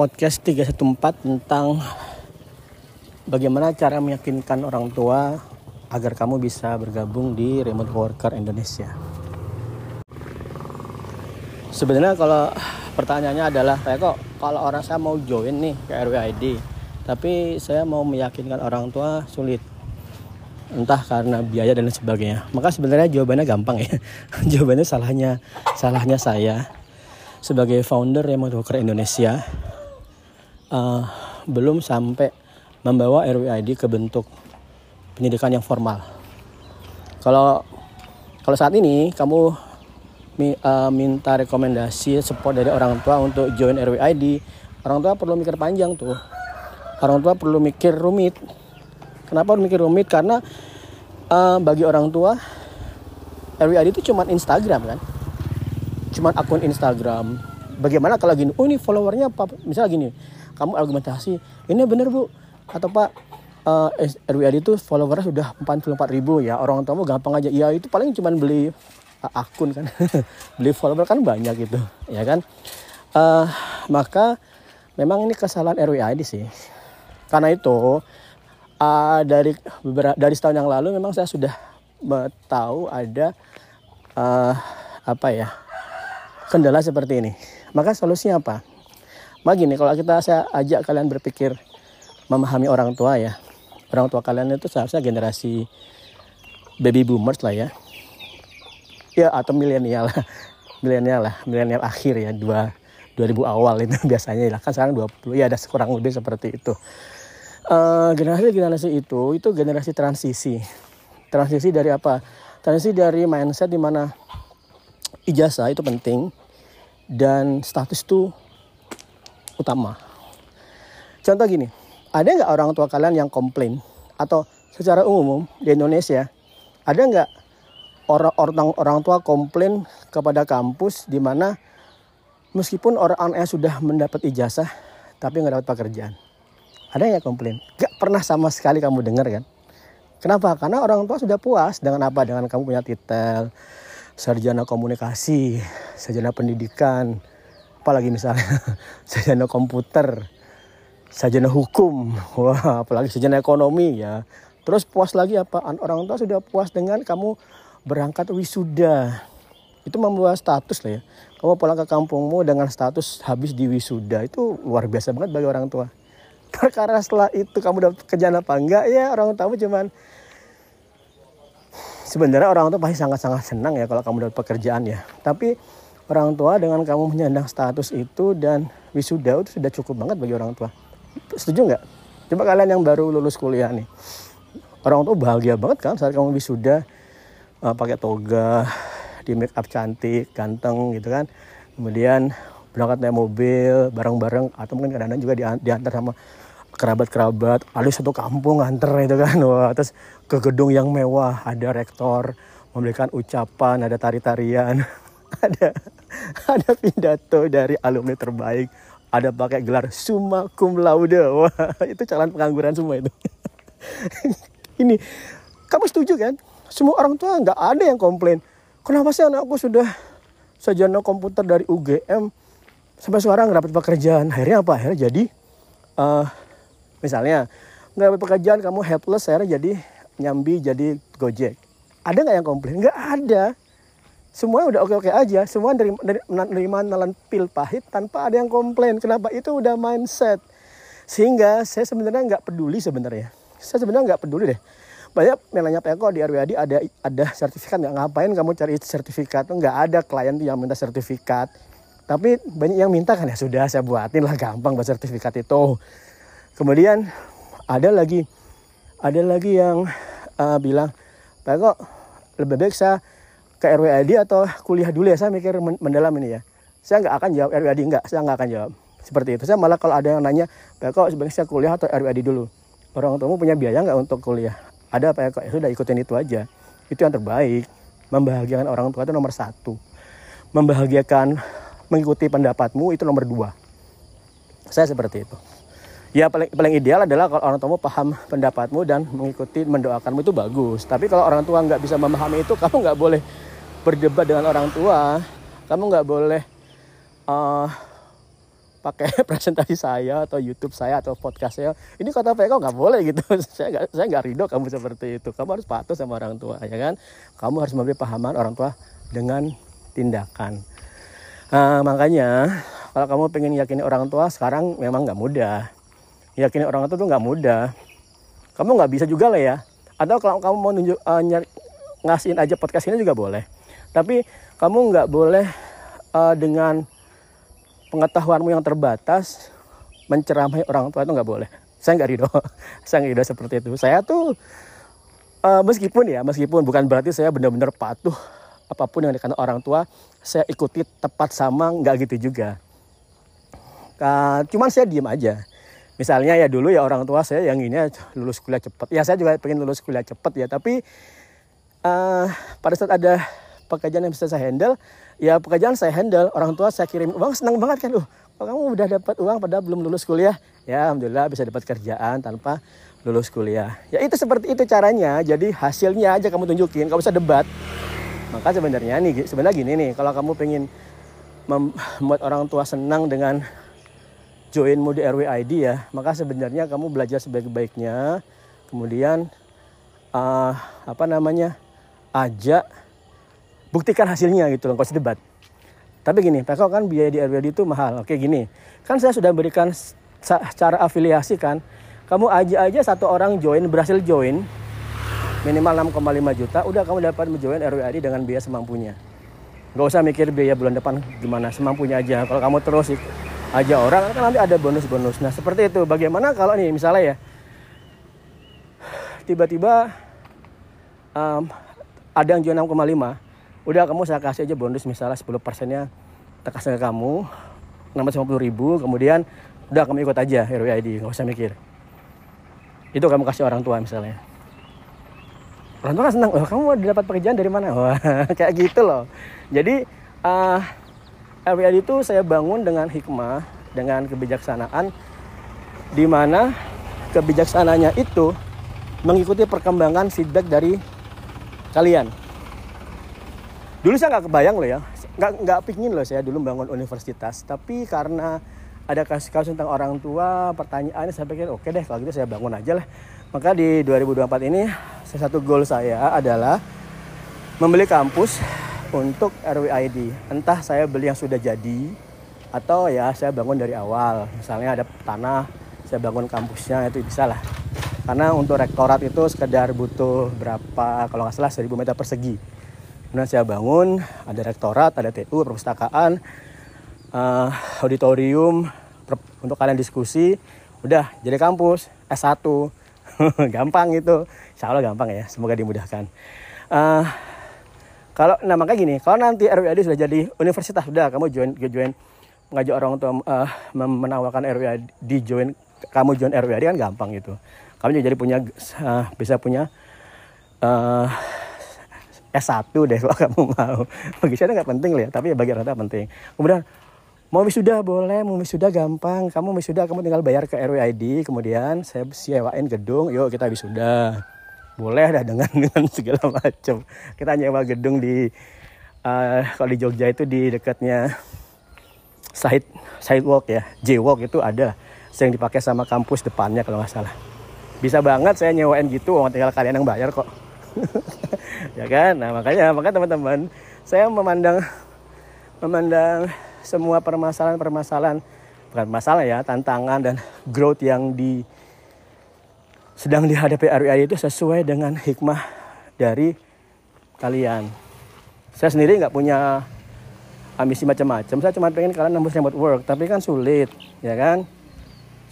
podcast 314 tentang bagaimana cara meyakinkan orang tua agar kamu bisa bergabung di Remote Worker Indonesia. Sebenarnya kalau pertanyaannya adalah kayak kok kalau orang saya mau join nih ke RWID tapi saya mau meyakinkan orang tua sulit. Entah karena biaya dan sebagainya. Maka sebenarnya jawabannya gampang ya. Jawabannya salahnya salahnya saya. Sebagai founder Remote Worker Indonesia uh, belum sampai membawa RWID ke bentuk pendidikan yang formal. Kalau kalau saat ini kamu mi, uh, minta rekomendasi support dari orang tua untuk join RWID, orang tua perlu mikir panjang tuh. Orang tua perlu mikir rumit. Kenapa mikir rumit? Karena uh, bagi orang tua RWID itu cuma Instagram kan cuma akun Instagram bagaimana kalau gini oh ini followernya apa misalnya gini kamu argumentasi ini bener bu. Atau pak uh, eh, RWAD itu followernya sudah 44 ribu ya orang tua gampang aja. Ya itu paling cuma beli uh, akun kan. Beli follower kan banyak gitu ya kan? Uh, maka memang ini kesalahan RWAD sih. Karena itu uh, dari dari setahun yang lalu memang saya sudah tahu ada uh, apa ya kendala seperti ini. Maka solusinya apa? Maka gini, kalau kita saya ajak kalian berpikir memahami orang tua ya. Orang tua kalian itu seharusnya generasi baby boomers lah ya. Ya atau milenial milenial lah, milenial akhir ya, dua 2000 awal itu biasanya lah kan sekarang 20 ya ada kurang lebih seperti itu. Uh, generasi generasi itu itu generasi transisi. Transisi dari apa? Transisi dari mindset di mana ijazah itu penting dan status itu utama. Contoh gini, ada nggak orang tua kalian yang komplain atau secara umum di Indonesia ada nggak orang-orang orang tua komplain kepada kampus di mana meskipun orang anaknya sudah mendapat ijazah tapi nggak dapat pekerjaan? Ada nggak komplain? Gak pernah sama sekali kamu dengar kan? Kenapa? Karena orang tua sudah puas dengan apa? Dengan kamu punya titel, sarjana komunikasi, sarjana pendidikan, apalagi misalnya sarjana komputer, sarjana hukum, wah apalagi sarjana ekonomi ya. Terus puas lagi apa? Orang tua sudah puas dengan kamu berangkat wisuda. Itu membawa status lah ya. Kamu pulang ke kampungmu dengan status habis di wisuda itu luar biasa banget bagi orang tua. Perkara setelah itu kamu dapat kerjaan apa enggak ya orang tua cuman sebenarnya orang tua pasti sangat-sangat senang ya kalau kamu dapat pekerjaan ya. Tapi orang tua dengan kamu menyandang status itu dan wisuda itu sudah cukup banget bagi orang tua. Setuju nggak? Coba kalian yang baru lulus kuliah nih. Orang tua bahagia banget kan saat kamu wisuda uh, pakai toga, di make up cantik, ganteng gitu kan. Kemudian berangkat naik mobil bareng-bareng atau mungkin kadang-kadang juga diantar sama kerabat-kerabat ada satu kampung nganter itu kan wah terus ke gedung yang mewah ada rektor memberikan ucapan ada tari-tarian ada ada pidato dari alumni terbaik. Ada pakai gelar summa cum laude. Wah itu calon pengangguran semua itu. Ini kamu setuju kan? Semua orang tua nggak ada yang komplain. Kenapa sih anakku sudah sarjana komputer dari UGM sampai sekarang nggak dapat pekerjaan. Akhirnya apa? Akhirnya jadi uh, Misalnya, nggak dapat pekerjaan kamu helpless, akhirnya jadi nyambi jadi gojek. Ada nggak yang komplain? Nggak ada. Semua udah oke-oke aja. Semua dari menerima nalan pil pahit tanpa ada yang komplain. Kenapa? Itu udah mindset. Sehingga saya sebenarnya nggak peduli sebenarnya. Saya sebenarnya nggak peduli deh. Banyak yang nanya Eko di RWAD ada ada sertifikat nggak ngapain kamu cari sertifikat? Nggak ada klien yang minta sertifikat. Tapi banyak yang minta kan ya sudah saya buatin lah gampang buat sertifikat itu. Kemudian ada lagi ada lagi yang uh, bilang, Pak kok lebih baik saya ke RWAD atau kuliah dulu ya saya mikir mendalam ini ya. Saya nggak akan jawab RWAD nggak, saya nggak akan jawab seperti itu. Saya malah kalau ada yang nanya, Pak kok sebaiknya saya kuliah atau RWAD dulu. Orang tuamu punya biaya nggak untuk kuliah? Ada Pak kok ya sudah ikutin itu aja. Itu yang terbaik. Membahagiakan orang tua itu nomor satu. Membahagiakan mengikuti pendapatmu itu nomor dua. Saya seperti itu ya paling paling ideal adalah kalau orang tua paham pendapatmu dan mengikuti mendoakanmu itu bagus tapi kalau orang tua nggak bisa memahami itu kamu nggak boleh berdebat dengan orang tua kamu nggak boleh uh, pakai presentasi saya atau YouTube saya atau podcast saya. Ini kata PK nggak boleh gitu. Saya nggak saya nggak ridho kamu seperti itu. Kamu harus patuh sama orang tua ya kan? Kamu harus memberi pahaman orang tua dengan tindakan. Nah, makanya kalau kamu pengen yakini orang tua sekarang memang nggak mudah. Yakini orang tua tuh nggak mudah. Kamu nggak bisa juga lah ya. Atau kalau kamu mau nunjuk uh, ngasihin aja podcast ini juga boleh tapi kamu nggak boleh uh, dengan pengetahuanmu yang terbatas menceramai orang tua itu nggak boleh. Saya nggak ridho, saya nggak ridho seperti itu. Saya tuh uh, meskipun ya, meskipun bukan berarti saya benar-benar patuh apa pun yang dikatakan orang tua, saya ikuti tepat sama nggak gitu juga. Uh, cuman saya diem aja. Misalnya ya dulu ya orang tua saya yang ini lulus kuliah cepat. Ya saya juga pengen lulus kuliah cepat ya, tapi uh, pada saat ada pekerjaan yang bisa saya handle, ya pekerjaan saya handle orang tua saya kirim uang senang banget kan loh kalau kamu udah dapat uang padahal belum lulus kuliah? Ya alhamdulillah bisa dapat kerjaan tanpa lulus kuliah. Ya itu seperti itu caranya jadi hasilnya aja kamu tunjukin kamu usah debat. Maka sebenarnya nih sebenarnya gini nih kalau kamu pengen membuat orang tua senang dengan joinmu di RWID ya maka sebenarnya kamu belajar sebaik-baiknya kemudian uh, apa namanya ajak buktikan hasilnya gitu loh, kau debat. Tapi gini, PKO kan biaya di RWD itu mahal. Oke gini, kan saya sudah berikan cara afiliasi kan. Kamu aja aja satu orang join, berhasil join, minimal 6,5 juta, udah kamu dapat menjoin RWD dengan biaya semampunya. Gak usah mikir biaya bulan depan gimana, semampunya aja. Kalau kamu terus aja orang, kan nanti ada bonus-bonus. Nah seperti itu, bagaimana kalau nih misalnya ya, tiba-tiba um, ada yang join 6,5, udah kamu saya kasih aja bonus misalnya 10 persennya kita ke kamu 650 ribu kemudian udah kamu ikut aja RWID nggak usah mikir. Itu kamu kasih orang tua misalnya. Orang tua kan senang oh kamu dapat pekerjaan dari mana? Wah kayak gitu loh. Jadi uh, ah, RWID itu saya bangun dengan hikmah dengan kebijaksanaan di mana kebijaksanaannya itu mengikuti perkembangan feedback dari kalian dulu saya nggak kebayang loh ya. Nggak nggak pingin loh saya dulu bangun universitas. Tapi karena ada kasus-kasus tentang orang tua pertanyaannya saya pikir oke deh kalau gitu saya bangun aja lah. Maka di 2024 ini salah satu goal saya adalah membeli kampus untuk RWID entah saya beli yang sudah jadi atau ya saya bangun dari awal. Misalnya ada tanah saya bangun kampusnya itu bisa lah. Karena untuk rektorat itu sekedar butuh berapa kalau nggak salah 1000 meter persegi Kemudian saya bangun, ada rektorat, ada TU, perpustakaan, uh, auditorium, untuk kalian diskusi. Udah, jadi kampus, S1. gampang itu. Insya Allah gampang ya, semoga dimudahkan. Uh, kalau nah makanya gini, kalau nanti RWAD sudah jadi universitas, udah kamu join join ngajak orang untuk uh, menawarkan RWAD join kamu join RWAD kan gampang gitu. Kamu juga jadi punya uh, bisa punya uh, S1 deh kalau kamu mau. Bagi saya nggak penting lah ya, tapi bagi orang tua penting. Kemudian mau wisuda boleh, mau wisuda gampang. Kamu wisuda kamu tinggal bayar ke RWID, kemudian saya sewain gedung, yuk kita wisuda. Boleh dah dengan dengan segala macam. Kita nyewa gedung di uh, kalau di Jogja itu di dekatnya side sidewalk ya, J-walk itu ada. Yang dipakai sama kampus depannya kalau nggak salah. Bisa banget saya nyewain gitu, tinggal kalian yang bayar kok. ya kan? Nah makanya maka teman-teman saya memandang memandang semua permasalahan-permasalahan bukan masalah ya tantangan dan growth yang di sedang dihadapi RWI itu sesuai dengan hikmah dari kalian. Saya sendiri nggak punya ambisi macam-macam. Saya cuma pengen kalian nembus remote work tapi kan sulit ya kan?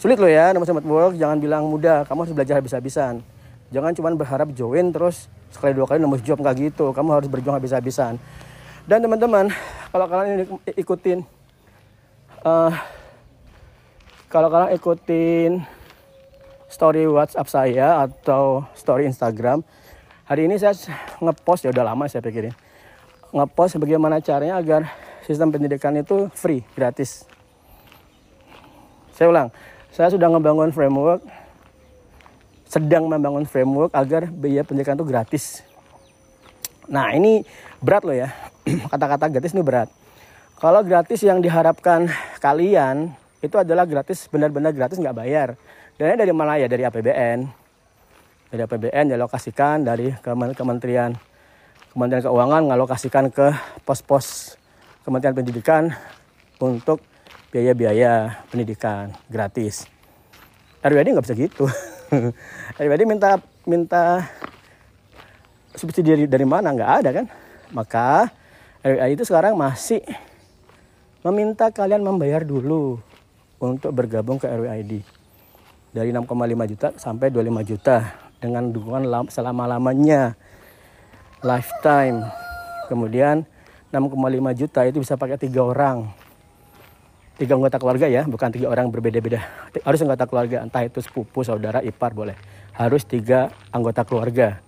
Sulit loh ya nembus remote work. Jangan bilang mudah kamu harus belajar habis-habisan. Jangan cuma berharap join terus sekali dua kali nembus job nggak gitu. Kamu harus berjuang habis-habisan. Dan teman-teman kalau kalian ikutin uh, kalau kalian ikutin story WhatsApp saya atau story Instagram hari ini saya ngepost ya udah lama saya pikirin ngepost bagaimana caranya agar sistem pendidikan itu free gratis. Saya ulang saya sudah ngebangun framework sedang membangun framework agar biaya pendidikan itu gratis. Nah ini berat loh ya, kata-kata gratis ini berat. Kalau gratis yang diharapkan kalian itu adalah gratis benar-benar gratis nggak bayar dan dari mana ya dari APBN dari APBN dialokasikan dari Kementerian Kementerian Keuangan ngalokasikan ke pos-pos Kementerian Pendidikan untuk biaya-biaya pendidikan gratis. RWD nggak bisa gitu. RWD minta minta subsidi dari, dari mana? Nggak ada kan? Maka RWD itu sekarang masih meminta kalian membayar dulu untuk bergabung ke RWID dari 6,5 juta sampai 25 juta dengan dukungan selama-lamanya lifetime. Kemudian 6,5 juta itu bisa pakai tiga orang tiga anggota keluarga ya bukan tiga orang berbeda-beda harus anggota keluarga entah itu sepupu saudara ipar boleh harus tiga anggota keluarga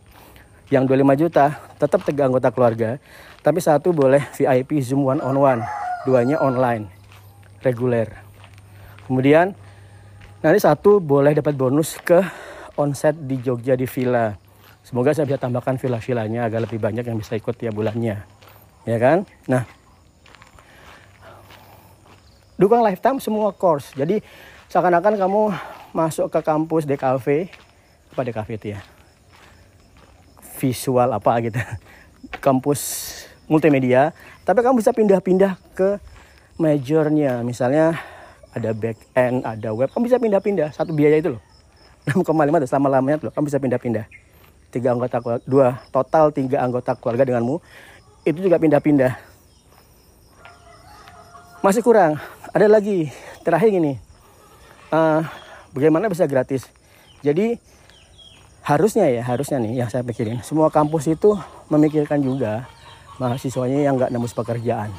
yang 25 juta tetap tiga anggota keluarga tapi satu boleh VIP Zoom one on one duanya online reguler Kemudian nanti satu boleh dapat bonus ke onset di Jogja di villa. Semoga saya bisa tambahkan villa-villanya agar lebih banyak yang bisa ikut tiap bulannya. Ya kan? Nah, dukung lifetime semua course. Jadi seakan-akan kamu masuk ke kampus DKV, apa DKV itu ya? Visual apa gitu. Kampus multimedia, tapi kamu bisa pindah-pindah ke majornya. Misalnya ada back end, ada web, kamu bisa pindah-pindah. Satu biaya itu loh. 6,5 itu selama lamanya loh, kamu bisa pindah-pindah. Tiga anggota keluarga, dua total tiga anggota keluarga denganmu itu juga pindah-pindah. Masih kurang. Ada lagi. Terakhir gini. Uh, bagaimana bisa gratis? Jadi harusnya ya harusnya nih yang saya pikirin. Semua kampus itu memikirkan juga mahasiswanya yang nggak nembus pekerjaan.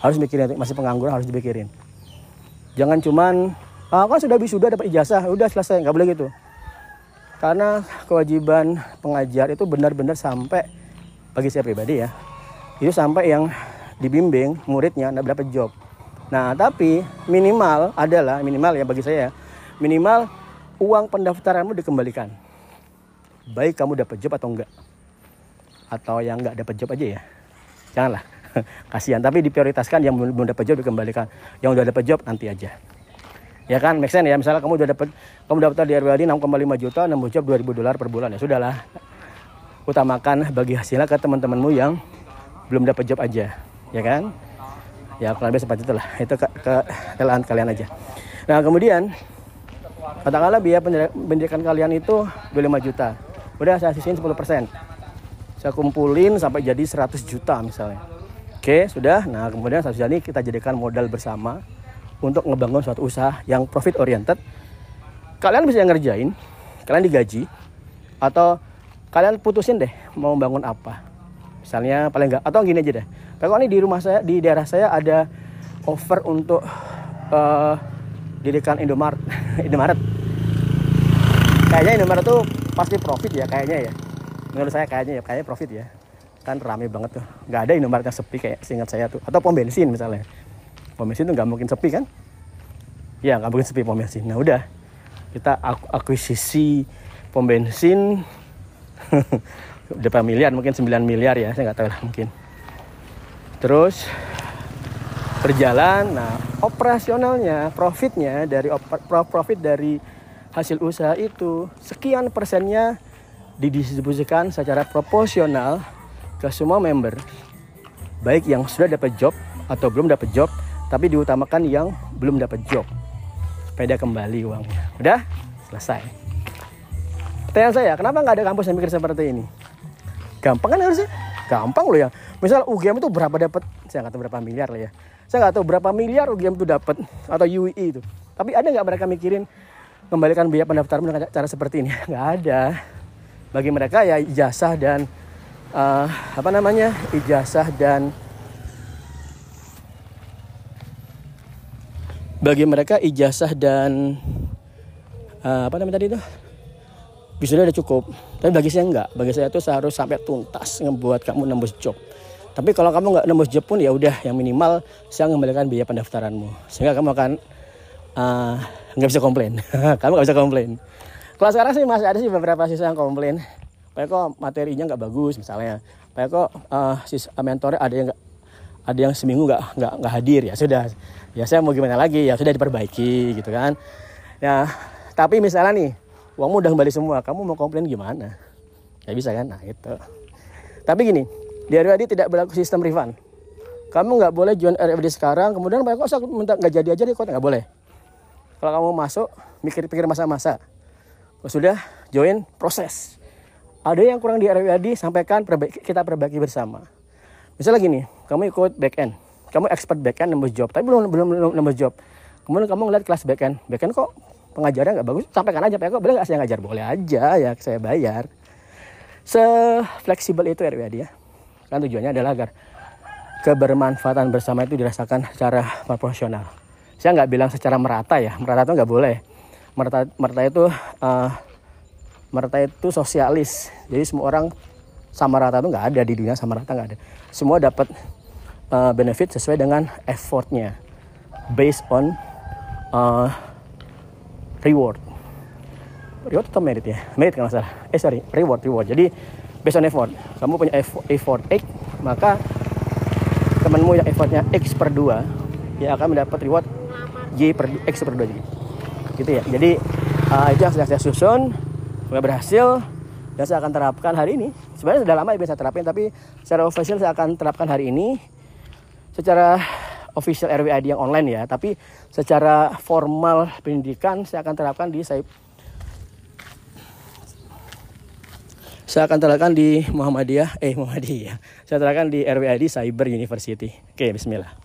Harus mikirin masih pengangguran harus dipikirin. Jangan cuman ah, kan sudah sudah dapat ijazah udah selesai. Nggak boleh gitu. Karena kewajiban pengajar itu benar-benar sampai bagi saya pribadi ya itu sampai yang dibimbing muridnya nggak dapat job nah tapi minimal adalah minimal ya bagi saya minimal uang pendaftaranmu dikembalikan. Baik kamu dapat job atau enggak. Atau yang nggak dapat job aja ya. Janganlah. Kasihan tapi diprioritaskan yang belum, dapat job dikembalikan. Yang udah dapat job nanti aja. Ya kan make sense ya? Misalnya kamu udah dapat kamu daftar di RWD 6,5 juta nambah job 2000 dolar per bulan. Ya sudahlah. Utamakan bagi hasilnya ke teman-temanmu yang belum dapat job aja. Ya kan ya kurang lebih seperti itulah itu ke, ke kelaan kalian aja nah kemudian katakanlah biaya pendidikan kalian itu 25 juta udah saya sisihin 10 persen saya kumpulin sampai jadi 100 juta misalnya Oke, sudah. Nah, kemudian satu ini kita jadikan modal bersama untuk ngebangun suatu usaha yang profit oriented. Kalian bisa ngerjain, kalian digaji, atau kalian putusin deh mau bangun apa. Misalnya paling enggak, atau gini aja deh. Kalau ini di rumah saya, di daerah saya ada offer untuk uh, dirikan Indomaret. Indomaret. Kayaknya Indomaret tuh pasti profit ya kayaknya ya. Menurut saya kayaknya ya, kayaknya profit ya. Kan rame banget tuh. Nggak ada Indomaret yang sepi kayak seingat saya tuh. Atau pom bensin misalnya. Pom bensin tuh nggak mungkin sepi kan? Ya nggak mungkin sepi pom bensin. Nah udah. Kita aku akuisisi pom bensin. Berapa miliar? Mungkin 9 miliar ya. Saya nggak tahu lah mungkin terus berjalan nah operasionalnya profitnya dari profit dari hasil usaha itu sekian persennya didistribusikan secara proporsional ke semua member. Baik yang sudah dapat job atau belum dapat job tapi diutamakan yang belum dapat job. Dia kembali uangnya. Udah? Selesai. Pertanyaan saya kenapa nggak ada kampus yang mikir seperti ini? Gampang kan harusnya gampang loh ya. Misal UGM itu berapa dapat? Saya nggak tahu berapa miliar lah ya. Saya nggak tahu berapa miliar UGM itu dapat atau UI itu. Tapi ada nggak mereka mikirin kembalikan biaya pendaftaran dengan cara seperti ini? Nggak ada. Bagi mereka ya ijazah dan uh, apa namanya ijazah dan bagi mereka ijazah dan uh, apa namanya tadi itu bisa udah cukup. Tapi bagi saya enggak. Bagi saya itu harus sampai tuntas ngebuat kamu nembus job. Tapi kalau kamu nggak nembus job pun ya udah yang minimal saya mengembalikan biaya pendaftaranmu. Sehingga kamu akan uh, nggak bisa komplain. Kamu nggak bisa komplain. Kalau sekarang sih masih ada sih beberapa siswa yang komplain. Pak kok materinya nggak bagus misalnya. Pak kok uh, sis mentornya ada yang gak, ada yang seminggu nggak nggak nggak hadir. Ya sudah. Ya saya mau gimana lagi? Ya sudah diperbaiki gitu kan. Ya tapi misalnya nih uangmu udah kembali semua kamu mau komplain gimana? Ya bisa kan? Nah itu. Tapi gini di RWD tidak berlaku sistem refund. Kamu nggak boleh join RWD sekarang kemudian kok saya minta nggak jadi aja deh kok nggak boleh. Kalau kamu masuk mikir-pikir masa-masa. Sudah join proses. Ada yang kurang di RWD sampaikan kita perbaiki bersama. Misalnya gini kamu ikut back end. Kamu expert backend nembus job tapi belum belum nembus job. Kemudian kamu ngeliat kelas backend backend kok pengajarannya nggak bagus sampaikan aja pak boleh nggak saya ngajar? Boleh aja ya saya bayar. Se fleksibel itu RWD ya. Kan tujuannya adalah agar kebermanfaatan bersama itu dirasakan secara proporsional. Saya nggak bilang secara merata ya. Merata itu nggak boleh. Merata merata itu uh, merata itu sosialis. Jadi semua orang sama rata itu nggak ada di dunia sama rata nggak ada. Semua dapat uh, benefit sesuai dengan effortnya. Based on uh, reward. Reward atau merit ya? Merit kalau salah. Eh sorry reward reward. Jadi based on effort. Kamu punya effort X maka temanmu yang effortnya X per 2 ya akan mendapat reward Y per X per 2 jadi gitu ya. Jadi uh, itu yang sudah saya susun sudah berhasil dan saya akan terapkan hari ini. Sebenarnya sudah lama ya bisa terapin tapi secara official saya akan terapkan hari ini. Secara official RWID yang online ya, tapi secara formal pendidikan saya akan terapkan di saya saya akan terapkan di Muhammadiyah, eh Muhammadiyah. Saya terapkan di RWID Cyber University. Oke, bismillah.